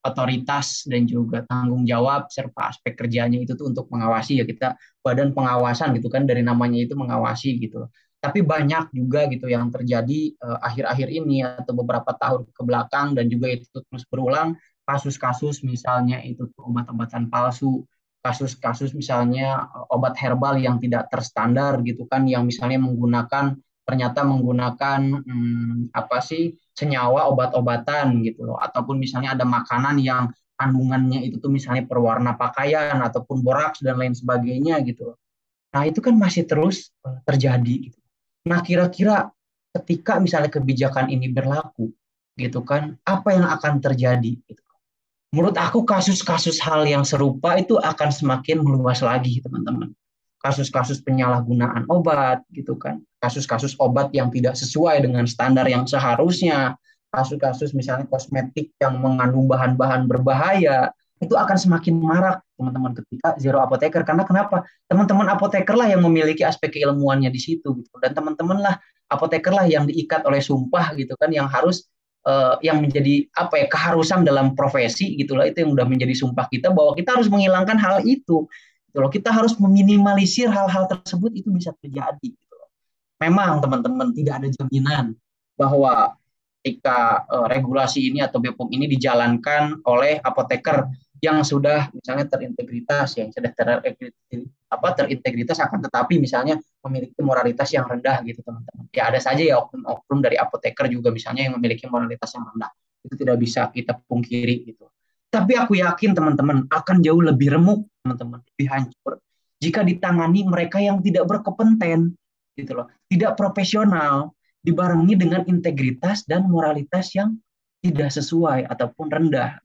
otoritas dan juga tanggung jawab serta aspek kerjanya itu tuh untuk mengawasi ya kita badan pengawasan gitu kan dari namanya itu mengawasi gitu. Tapi banyak juga gitu yang terjadi eh, akhir-akhir uh, ini atau beberapa tahun ke belakang dan juga itu terus berulang kasus-kasus misalnya itu obat-obatan palsu, kasus-kasus misalnya eh, obat herbal yang tidak terstandar gitu kan yang misalnya menggunakan ternyata menggunakan hmm, apa sih senyawa obat-obatan gitu loh ataupun misalnya ada makanan yang kandungannya itu tuh misalnya perwarna pakaian ataupun boraks dan lain sebagainya gitu loh. Nah, itu kan masih terus eh, terjadi gitu. Nah, kira-kira ketika misalnya kebijakan ini berlaku gitu kan, apa yang akan terjadi gitu. Menurut aku kasus-kasus hal yang serupa itu akan semakin meluas lagi, teman-teman. Kasus-kasus penyalahgunaan obat gitu kan. Kasus-kasus obat yang tidak sesuai dengan standar yang seharusnya. Kasus-kasus misalnya kosmetik yang mengandung bahan-bahan berbahaya itu akan semakin marak teman-teman ketika zero apoteker karena kenapa teman-teman apoteker lah yang memiliki aspek keilmuannya di situ gitu dan teman-teman lah apoteker lah yang diikat oleh sumpah gitu kan yang harus uh, yang menjadi apa ya keharusan dalam profesi gitulah itu yang udah menjadi sumpah kita bahwa kita harus menghilangkan hal itu Gitu loh. Kita harus meminimalisir hal-hal tersebut itu bisa terjadi. Gitu loh. Memang teman-teman tidak ada jaminan bahwa ketika uh, regulasi ini atau BPOM ini dijalankan oleh apoteker yang sudah misalnya terintegritas, yang sudah ter, apa terintegritas akan tetapi misalnya memiliki moralitas yang rendah gitu teman-teman. Ya ada saja ya oknum-oknum dari apoteker juga misalnya yang memiliki moralitas yang rendah. Itu tidak bisa kita pungkiri gitu. Tapi aku yakin teman-teman akan jauh lebih remuk, teman-teman, lebih hancur jika ditangani mereka yang tidak berkompeten, gitu loh, tidak profesional, dibarengi dengan integritas dan moralitas yang tidak sesuai ataupun rendah.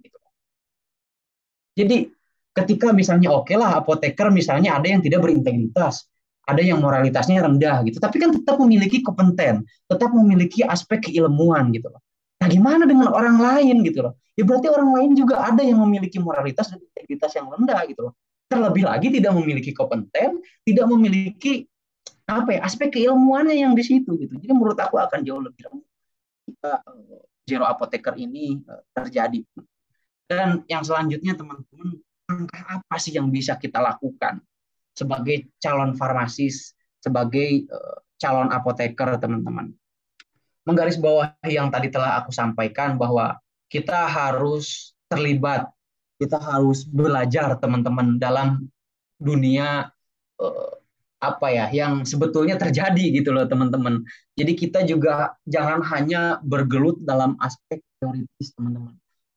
Jadi ketika misalnya oke okay lah apoteker misalnya ada yang tidak berintegritas, ada yang moralitasnya rendah gitu, tapi kan tetap memiliki kompeten, tetap memiliki aspek keilmuan gitu loh. Nah, gimana dengan orang lain gitu loh? Ya berarti orang lain juga ada yang memiliki moralitas dan integritas yang rendah gitu loh. Terlebih lagi tidak memiliki kompeten, tidak memiliki apa ya aspek keilmuannya yang di situ gitu. Jadi menurut aku akan jauh lebih rendah jika zero apoteker ini uh, terjadi. Dan yang selanjutnya teman-teman, langkah apa sih yang bisa kita lakukan sebagai calon farmasis, sebagai uh, calon apoteker teman-teman? menggarisbawahi yang tadi telah aku sampaikan bahwa kita harus terlibat, kita harus belajar teman-teman dalam dunia eh, apa ya yang sebetulnya terjadi gitu loh teman-teman. Jadi kita juga jangan hanya bergelut dalam aspek teoritis teman-teman.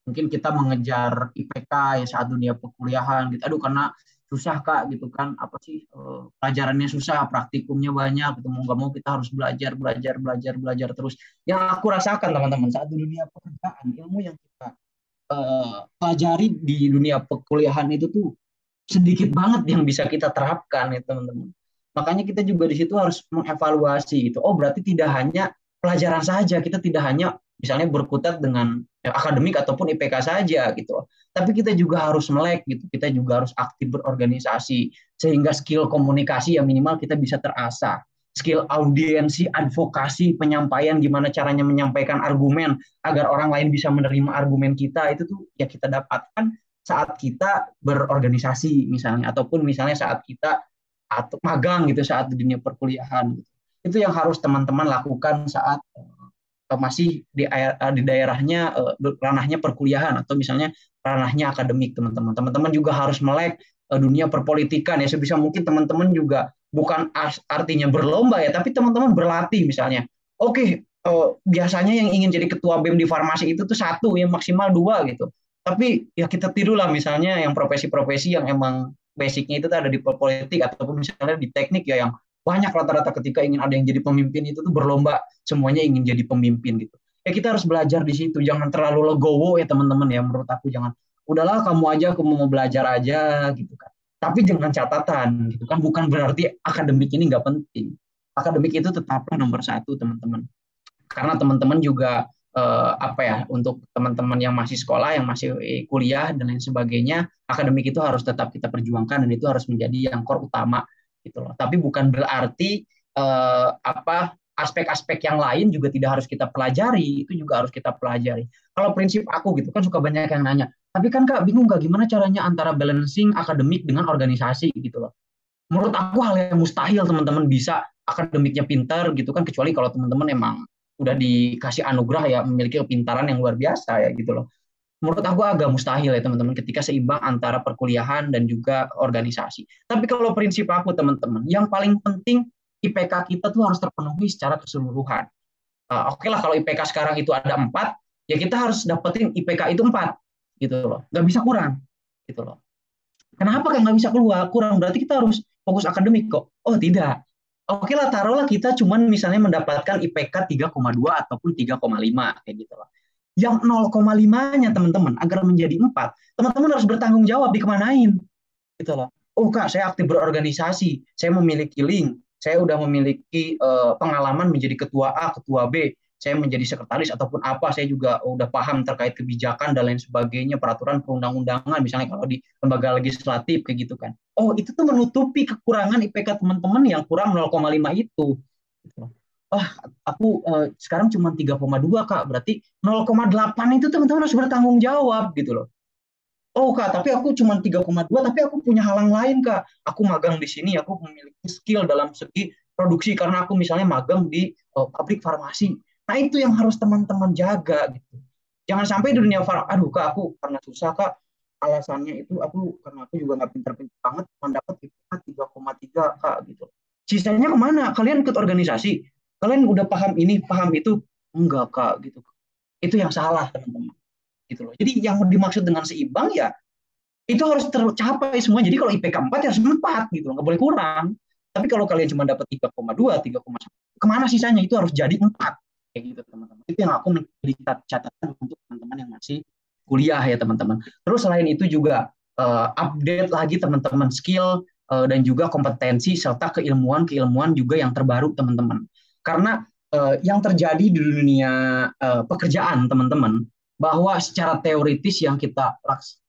Mungkin kita mengejar IPK ya saat dunia perkuliahan gitu. Aduh karena susah kak gitu kan. Apa sih uh, pelajarannya susah praktikumnya banyak gitu. Mau nggak mau kita harus belajar belajar belajar belajar terus. Yang aku rasakan teman-teman saat dunia pekerjaan ilmu yang kita uh, pelajari di dunia perkuliahan itu tuh sedikit banget yang bisa kita terapkan ya teman-teman. Makanya kita juga di situ harus mengevaluasi itu oh berarti tidak hanya pelajaran saja kita tidak hanya misalnya berkutat dengan ya, akademik ataupun IPK saja gitu Tapi kita juga harus melek gitu. Kita juga harus aktif berorganisasi sehingga skill komunikasi yang minimal kita bisa terasah. Skill audiensi, advokasi, penyampaian gimana caranya menyampaikan argumen agar orang lain bisa menerima argumen kita itu tuh ya kita dapatkan saat kita berorganisasi misalnya ataupun misalnya saat kita atau magang gitu saat di dunia perkuliahan gitu. Itu yang harus teman-teman lakukan saat Eh, masih di, eh, di daerahnya uh, ranahnya perkuliahan atau misalnya ranahnya akademik teman-teman. Teman-teman juga harus melek dunia perpolitikan ya sebisa mungkin teman-teman juga bukan artinya berlomba ya, tapi teman-teman berlatih misalnya. Oke, biasanya yang ingin jadi ketua BEM di farmasi itu tuh satu, yang maksimal dua gitu. Tapi ya kita tirulah misalnya yang profesi-profesi yang emang basicnya itu ada di politik ataupun misalnya di teknik ya yang banyak rata-rata ketika ingin ada yang jadi pemimpin itu tuh berlomba semuanya ingin jadi pemimpin gitu. Ya kita harus belajar di situ. Jangan terlalu legowo ya teman-teman ya menurut aku. Jangan udahlah kamu aja aku mau belajar aja gitu kan. Tapi dengan catatan, gitu kan, bukan berarti akademik ini nggak penting. Akademik itu tetaplah nomor satu, teman-teman. Karena teman-teman juga eh, apa ya, untuk teman-teman yang masih sekolah, yang masih kuliah dan lain sebagainya, akademik itu harus tetap kita perjuangkan dan itu harus menjadi yang core utama, gitu loh. Tapi bukan berarti eh, apa aspek-aspek yang lain juga tidak harus kita pelajari, itu juga harus kita pelajari. Kalau prinsip aku gitu kan suka banyak yang nanya, tapi kan kak bingung nggak gimana caranya antara balancing akademik dengan organisasi gitu loh. Menurut aku hal yang mustahil teman-teman bisa akademiknya pintar gitu kan kecuali kalau teman-teman emang udah dikasih anugerah ya memiliki kepintaran yang luar biasa ya gitu loh. Menurut aku agak mustahil ya teman-teman ketika seimbang antara perkuliahan dan juga organisasi. Tapi kalau prinsip aku teman-teman, yang paling penting IPK kita tuh harus terpenuhi secara keseluruhan. Uh, Oke okay lah kalau IPK sekarang itu ada empat, ya kita harus dapetin IPK itu empat gitu loh. Nggak bisa kurang gitu loh. Kenapa kan nggak bisa keluar kurang? Berarti kita harus fokus akademik kok. Oh tidak. Oke lah taruhlah kita cuman misalnya mendapatkan IPK 3,2 ataupun 3,5 kayak gitu loh yang 0,5-nya teman-teman agar menjadi 4 teman-teman harus bertanggung jawab dikemanain gitu loh oh kak saya aktif berorganisasi saya memiliki link saya udah memiliki uh, pengalaman menjadi ketua A ketua B saya menjadi sekretaris ataupun apa, saya juga udah paham terkait kebijakan dan lain sebagainya, peraturan perundang-undangan, misalnya kalau di lembaga legislatif kayak gitu kan. Oh, itu tuh menutupi kekurangan IPK teman-teman yang kurang 0,5 itu. Oh, aku uh, sekarang cuma 3,2 kak, berarti 0,8 itu teman-teman harus bertanggung jawab gitu loh. Oh kak, tapi aku cuma 3,2, tapi aku punya halang lain kak. Aku magang di sini, aku memiliki skill dalam segi produksi karena aku misalnya magang di uh, pabrik farmasi Nah itu yang harus teman-teman jaga gitu. Jangan sampai di dunia farm, aduh kak aku karena susah kak, alasannya itu aku karena aku juga nggak pinter-pinter banget mendapat IPK 3,3 kak gitu. Sisanya ke mana? Kalian ikut organisasi? Kalian udah paham ini, paham itu? Enggak kak gitu. Itu yang salah teman-teman. Gitu loh. Jadi yang dimaksud dengan seimbang ya itu harus tercapai semua. Jadi kalau IPK 4 ya harus 4 gitu, nggak boleh kurang. Tapi kalau kalian cuma dapat 3,2, 3,1, ke mana sisanya? Itu harus jadi 4 kayak gitu teman-teman itu yang aku menjadi catatan untuk teman-teman yang masih kuliah ya teman-teman terus selain itu juga uh, update lagi teman-teman skill uh, dan juga kompetensi serta keilmuan keilmuan juga yang terbaru teman-teman karena uh, yang terjadi di dunia uh, pekerjaan teman-teman bahwa secara teoritis yang kita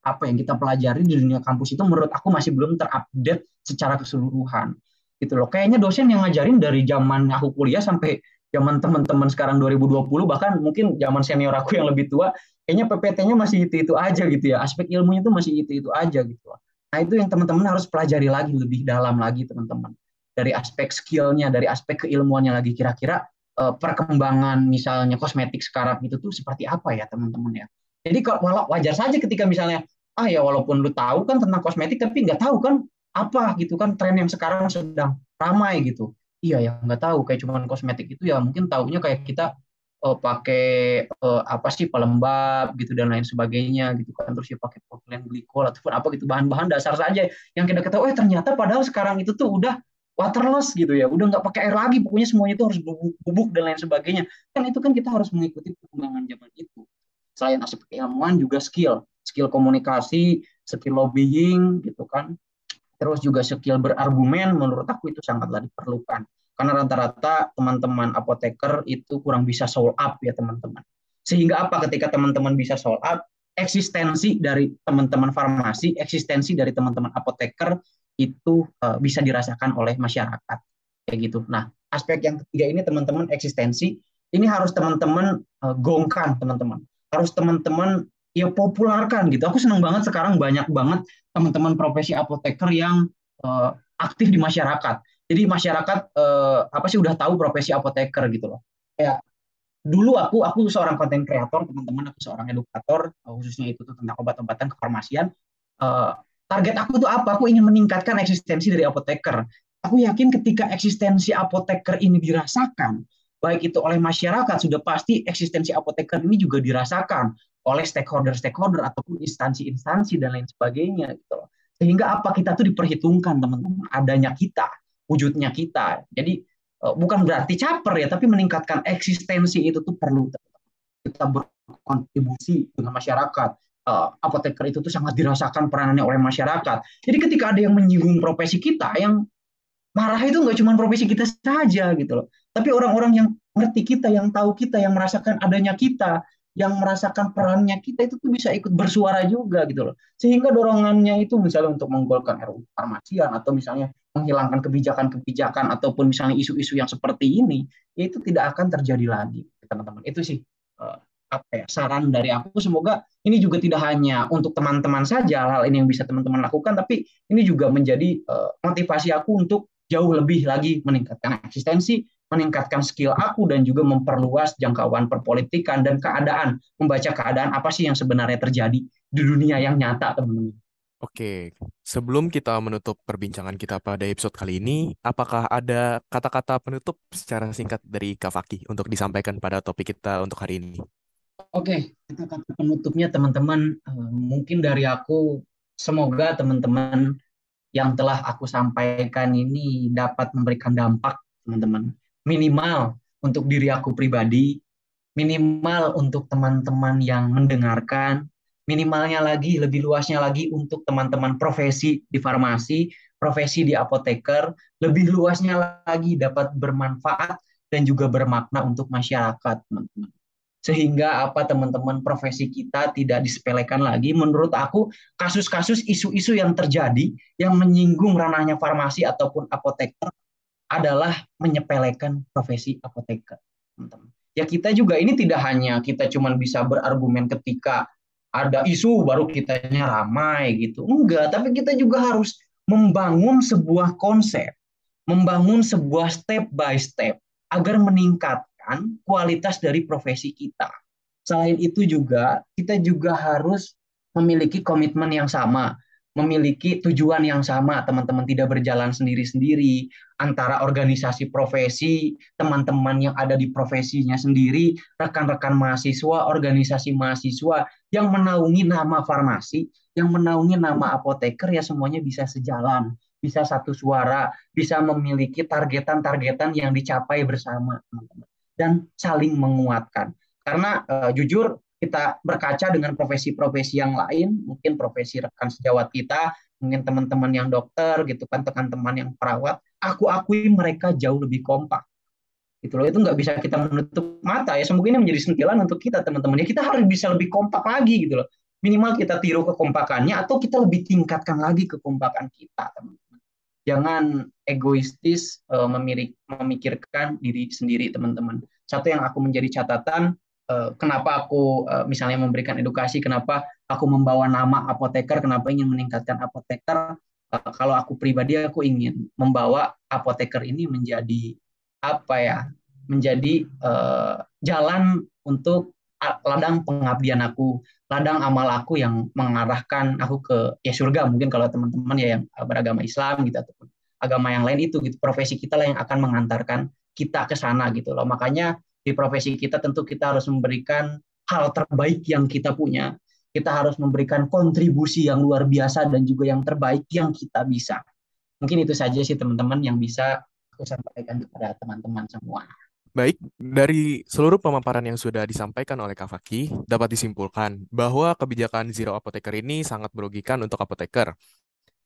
apa yang kita pelajari di dunia kampus itu menurut aku masih belum terupdate secara keseluruhan gitu loh. Kayaknya dosen yang ngajarin dari zaman aku kuliah sampai zaman teman-teman sekarang 2020 bahkan mungkin zaman senior aku yang lebih tua kayaknya PPT-nya masih itu-itu aja gitu ya. Aspek ilmunya itu masih itu-itu aja gitu nah itu yang teman-teman harus pelajari lagi lebih dalam lagi teman-teman dari aspek skillnya dari aspek keilmuannya lagi kira-kira uh, perkembangan misalnya kosmetik sekarang itu tuh seperti apa ya teman-teman ya? Jadi kalau wajar saja ketika misalnya ah ya walaupun lu tahu kan tentang kosmetik tapi nggak tahu kan apa gitu kan tren yang sekarang sedang ramai gitu. Iya ya nggak tahu kayak cuman kosmetik itu ya mungkin tahunya kayak kita uh, pakai uh, apa sih pelembab gitu dan lain sebagainya gitu kan terus ya pakai propylene glikol ataupun apa gitu bahan-bahan dasar saja yang kita ketahui eh ternyata padahal sekarang itu tuh udah waterless gitu ya. Udah nggak pakai air lagi pokoknya semuanya itu harus bubuk, bubuk dan lain sebagainya. Kan itu kan kita harus mengikuti perkembangan zaman itu. Selain aspek keilmuan juga skill. Skill komunikasi skill lobbying gitu kan. Terus juga skill berargumen menurut aku itu sangatlah diperlukan. Karena rata-rata teman-teman apoteker itu kurang bisa sold up ya teman-teman. Sehingga apa ketika teman-teman bisa sold up? Eksistensi dari teman-teman farmasi eksistensi dari teman-teman apoteker itu uh, bisa dirasakan oleh masyarakat kayak gitu nah aspek yang ketiga ini teman-teman eksistensi ini harus teman-teman uh, gongkan teman-teman harus teman-teman ya popularkan gitu. Aku senang banget sekarang banyak banget teman-teman profesi apoteker yang uh, aktif di masyarakat. Jadi masyarakat uh, apa sih udah tahu profesi apoteker gitu loh. Kayak dulu aku aku seorang konten kreator, teman-teman aku seorang edukator, khususnya itu tentang obat-obatan kefarmasian. Target aku tuh apa? Aku ingin meningkatkan eksistensi dari apoteker. Aku yakin ketika eksistensi apoteker ini dirasakan, baik itu oleh masyarakat sudah pasti eksistensi apoteker ini juga dirasakan oleh stakeholder-stakeholder ataupun instansi-instansi dan lain sebagainya gitu. Sehingga apa kita tuh diperhitungkan teman-teman adanya kita, wujudnya kita. Jadi eh, bukan berarti caper ya, tapi meningkatkan eksistensi itu tuh perlu. Kita berkontribusi dengan masyarakat uh, apoteker itu tuh sangat dirasakan peranannya oleh masyarakat. Jadi ketika ada yang menyinggung profesi kita, yang marah itu nggak cuma profesi kita saja gitu loh, tapi orang-orang yang ngerti kita, yang tahu kita, yang merasakan adanya kita, yang merasakan perannya kita itu tuh bisa ikut bersuara juga gitu loh. Sehingga dorongannya itu misalnya untuk menggolkan RUU farmasian atau misalnya menghilangkan kebijakan-kebijakan ataupun misalnya isu-isu yang seperti ini, ya itu tidak akan terjadi lagi, teman-teman. Itu sih uh, apa ya saran dari aku. Semoga ini juga tidak hanya untuk teman-teman saja hal ini yang bisa teman-teman lakukan, tapi ini juga menjadi uh, motivasi aku untuk jauh lebih lagi meningkatkan eksistensi meningkatkan skill aku dan juga memperluas jangkauan perpolitikan dan keadaan, membaca keadaan apa sih yang sebenarnya terjadi di dunia yang nyata, teman-teman. Oke, sebelum kita menutup perbincangan kita pada episode kali ini, apakah ada kata-kata penutup secara singkat dari Kak Faki untuk disampaikan pada topik kita untuk hari ini? Oke, kata-kata penutupnya teman-teman, eh, mungkin dari aku, semoga teman-teman yang telah aku sampaikan ini dapat memberikan dampak, teman-teman minimal untuk diri aku pribadi, minimal untuk teman-teman yang mendengarkan, minimalnya lagi, lebih luasnya lagi untuk teman-teman profesi di farmasi, profesi di apoteker, lebih luasnya lagi dapat bermanfaat dan juga bermakna untuk masyarakat, teman-teman. Sehingga apa teman-teman profesi kita tidak disepelekan lagi. Menurut aku kasus-kasus isu-isu yang terjadi yang menyinggung ranahnya farmasi ataupun apoteker adalah menyepelekan profesi apoteker. Teman-teman. Ya kita juga ini tidak hanya kita cuma bisa berargumen ketika ada isu baru kitanya ramai gitu. Enggak, tapi kita juga harus membangun sebuah konsep, membangun sebuah step by step agar meningkatkan kualitas dari profesi kita. Selain itu juga kita juga harus memiliki komitmen yang sama memiliki tujuan yang sama, teman-teman tidak berjalan sendiri-sendiri antara organisasi profesi, teman-teman yang ada di profesinya sendiri, rekan-rekan mahasiswa, organisasi mahasiswa yang menaungi nama farmasi, yang menaungi nama apoteker ya semuanya bisa sejalan, bisa satu suara, bisa memiliki targetan-targetan yang dicapai bersama, teman-teman, dan saling menguatkan. Karena uh, jujur kita berkaca dengan profesi-profesi yang lain, mungkin profesi rekan sejawat kita, mungkin teman-teman yang dokter gitu kan, teman-teman yang perawat, aku akui mereka jauh lebih kompak. Gitu loh, itu nggak bisa kita menutup mata ya. Semoga ini menjadi sentilan untuk kita teman-teman. Ya kita harus bisa lebih kompak lagi gitu loh. Minimal kita tiru kekompakannya atau kita lebih tingkatkan lagi kekompakan kita teman-teman. Jangan egoistis uh, memikirkan diri sendiri teman-teman. Satu yang aku menjadi catatan Eh, kenapa aku uh, misalnya memberikan edukasi, kenapa aku membawa nama apoteker, kenapa ingin meningkatkan apoteker. Uh, kalau aku pribadi aku ingin membawa apoteker ini menjadi apa ya? Menjadi uh, jalan untuk ladang pengabdian aku, ladang amal aku yang mengarahkan aku ke ya surga mungkin kalau teman-teman ya yang beragama Islam gitu ataupun agama yang lain itu gitu profesi kita lah yang akan mengantarkan kita ke sana gitu loh. Makanya di profesi kita tentu kita harus memberikan hal terbaik yang kita punya. Kita harus memberikan kontribusi yang luar biasa dan juga yang terbaik yang kita bisa. Mungkin itu saja sih teman-teman yang bisa aku sampaikan kepada teman-teman semua. Baik, dari seluruh pemaparan yang sudah disampaikan oleh Kak Faki, dapat disimpulkan bahwa kebijakan Zero Apoteker ini sangat merugikan untuk apoteker.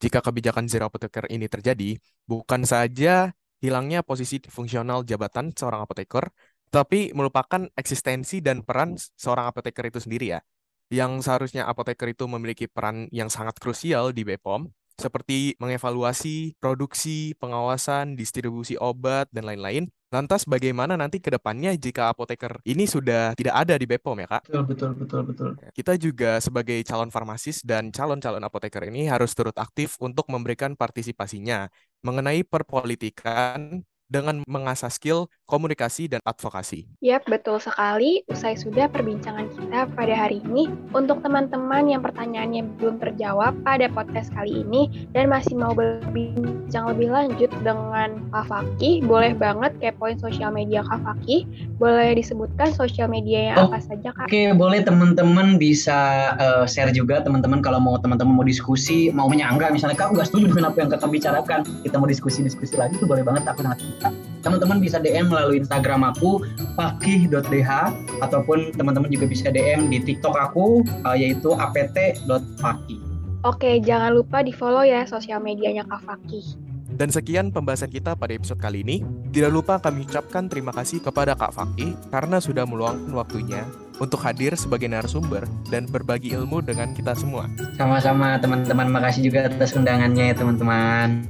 Jika kebijakan Zero Apoteker ini terjadi, bukan saja hilangnya posisi fungsional jabatan seorang apoteker, tapi melupakan eksistensi dan peran seorang apoteker itu sendiri ya. Yang seharusnya apoteker itu memiliki peran yang sangat krusial di BPOM, seperti mengevaluasi produksi, pengawasan, distribusi obat, dan lain-lain. Lantas bagaimana nanti ke depannya jika apoteker ini sudah tidak ada di BPOM ya Kak? Betul, betul, betul, betul. Kita juga sebagai calon farmasis dan calon-calon apoteker ini harus turut aktif untuk memberikan partisipasinya mengenai perpolitikan dengan mengasah skill komunikasi dan advokasi. Yap, betul sekali. Usai sudah perbincangan kita pada hari ini, untuk teman-teman yang pertanyaannya belum terjawab pada podcast kali ini dan masih mau berbincang lebih lanjut dengan Kak Fakih, boleh banget kepoin sosial media Kak Fakih. Boleh disebutkan sosial media yang oh, apa saja Kak? Oke, boleh teman-teman bisa uh, share juga teman-teman kalau mau teman-teman mau diskusi, mau menyanggah misalnya Kak nggak setuju dengan apa yang Kakak bicarakan, kita mau diskusi-diskusi lagi itu boleh banget aku nanti Kak. Teman-teman bisa DM melalui Instagram aku fakih.dh ataupun teman-teman juga bisa DM di TikTok aku uh, yaitu apt.fakih. Oke, jangan lupa di-follow ya sosial medianya Kak Fakih. Dan sekian pembahasan kita pada episode kali ini. Tidak lupa kami ucapkan terima kasih kepada Kak Fakih karena sudah meluangkan waktunya untuk hadir sebagai narasumber dan berbagi ilmu dengan kita semua. Sama-sama teman-teman, makasih juga atas undangannya ya teman-teman.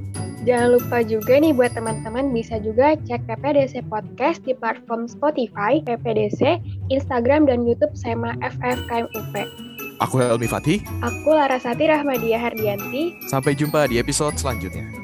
Jangan lupa juga nih buat teman-teman bisa juga cek PPDC Podcast di platform Spotify, PPDC, Instagram, dan YouTube SEMA FFKMUP. Aku Helmi Fatih. Aku Larasati Rahmadia Hardianti. Sampai jumpa di episode selanjutnya.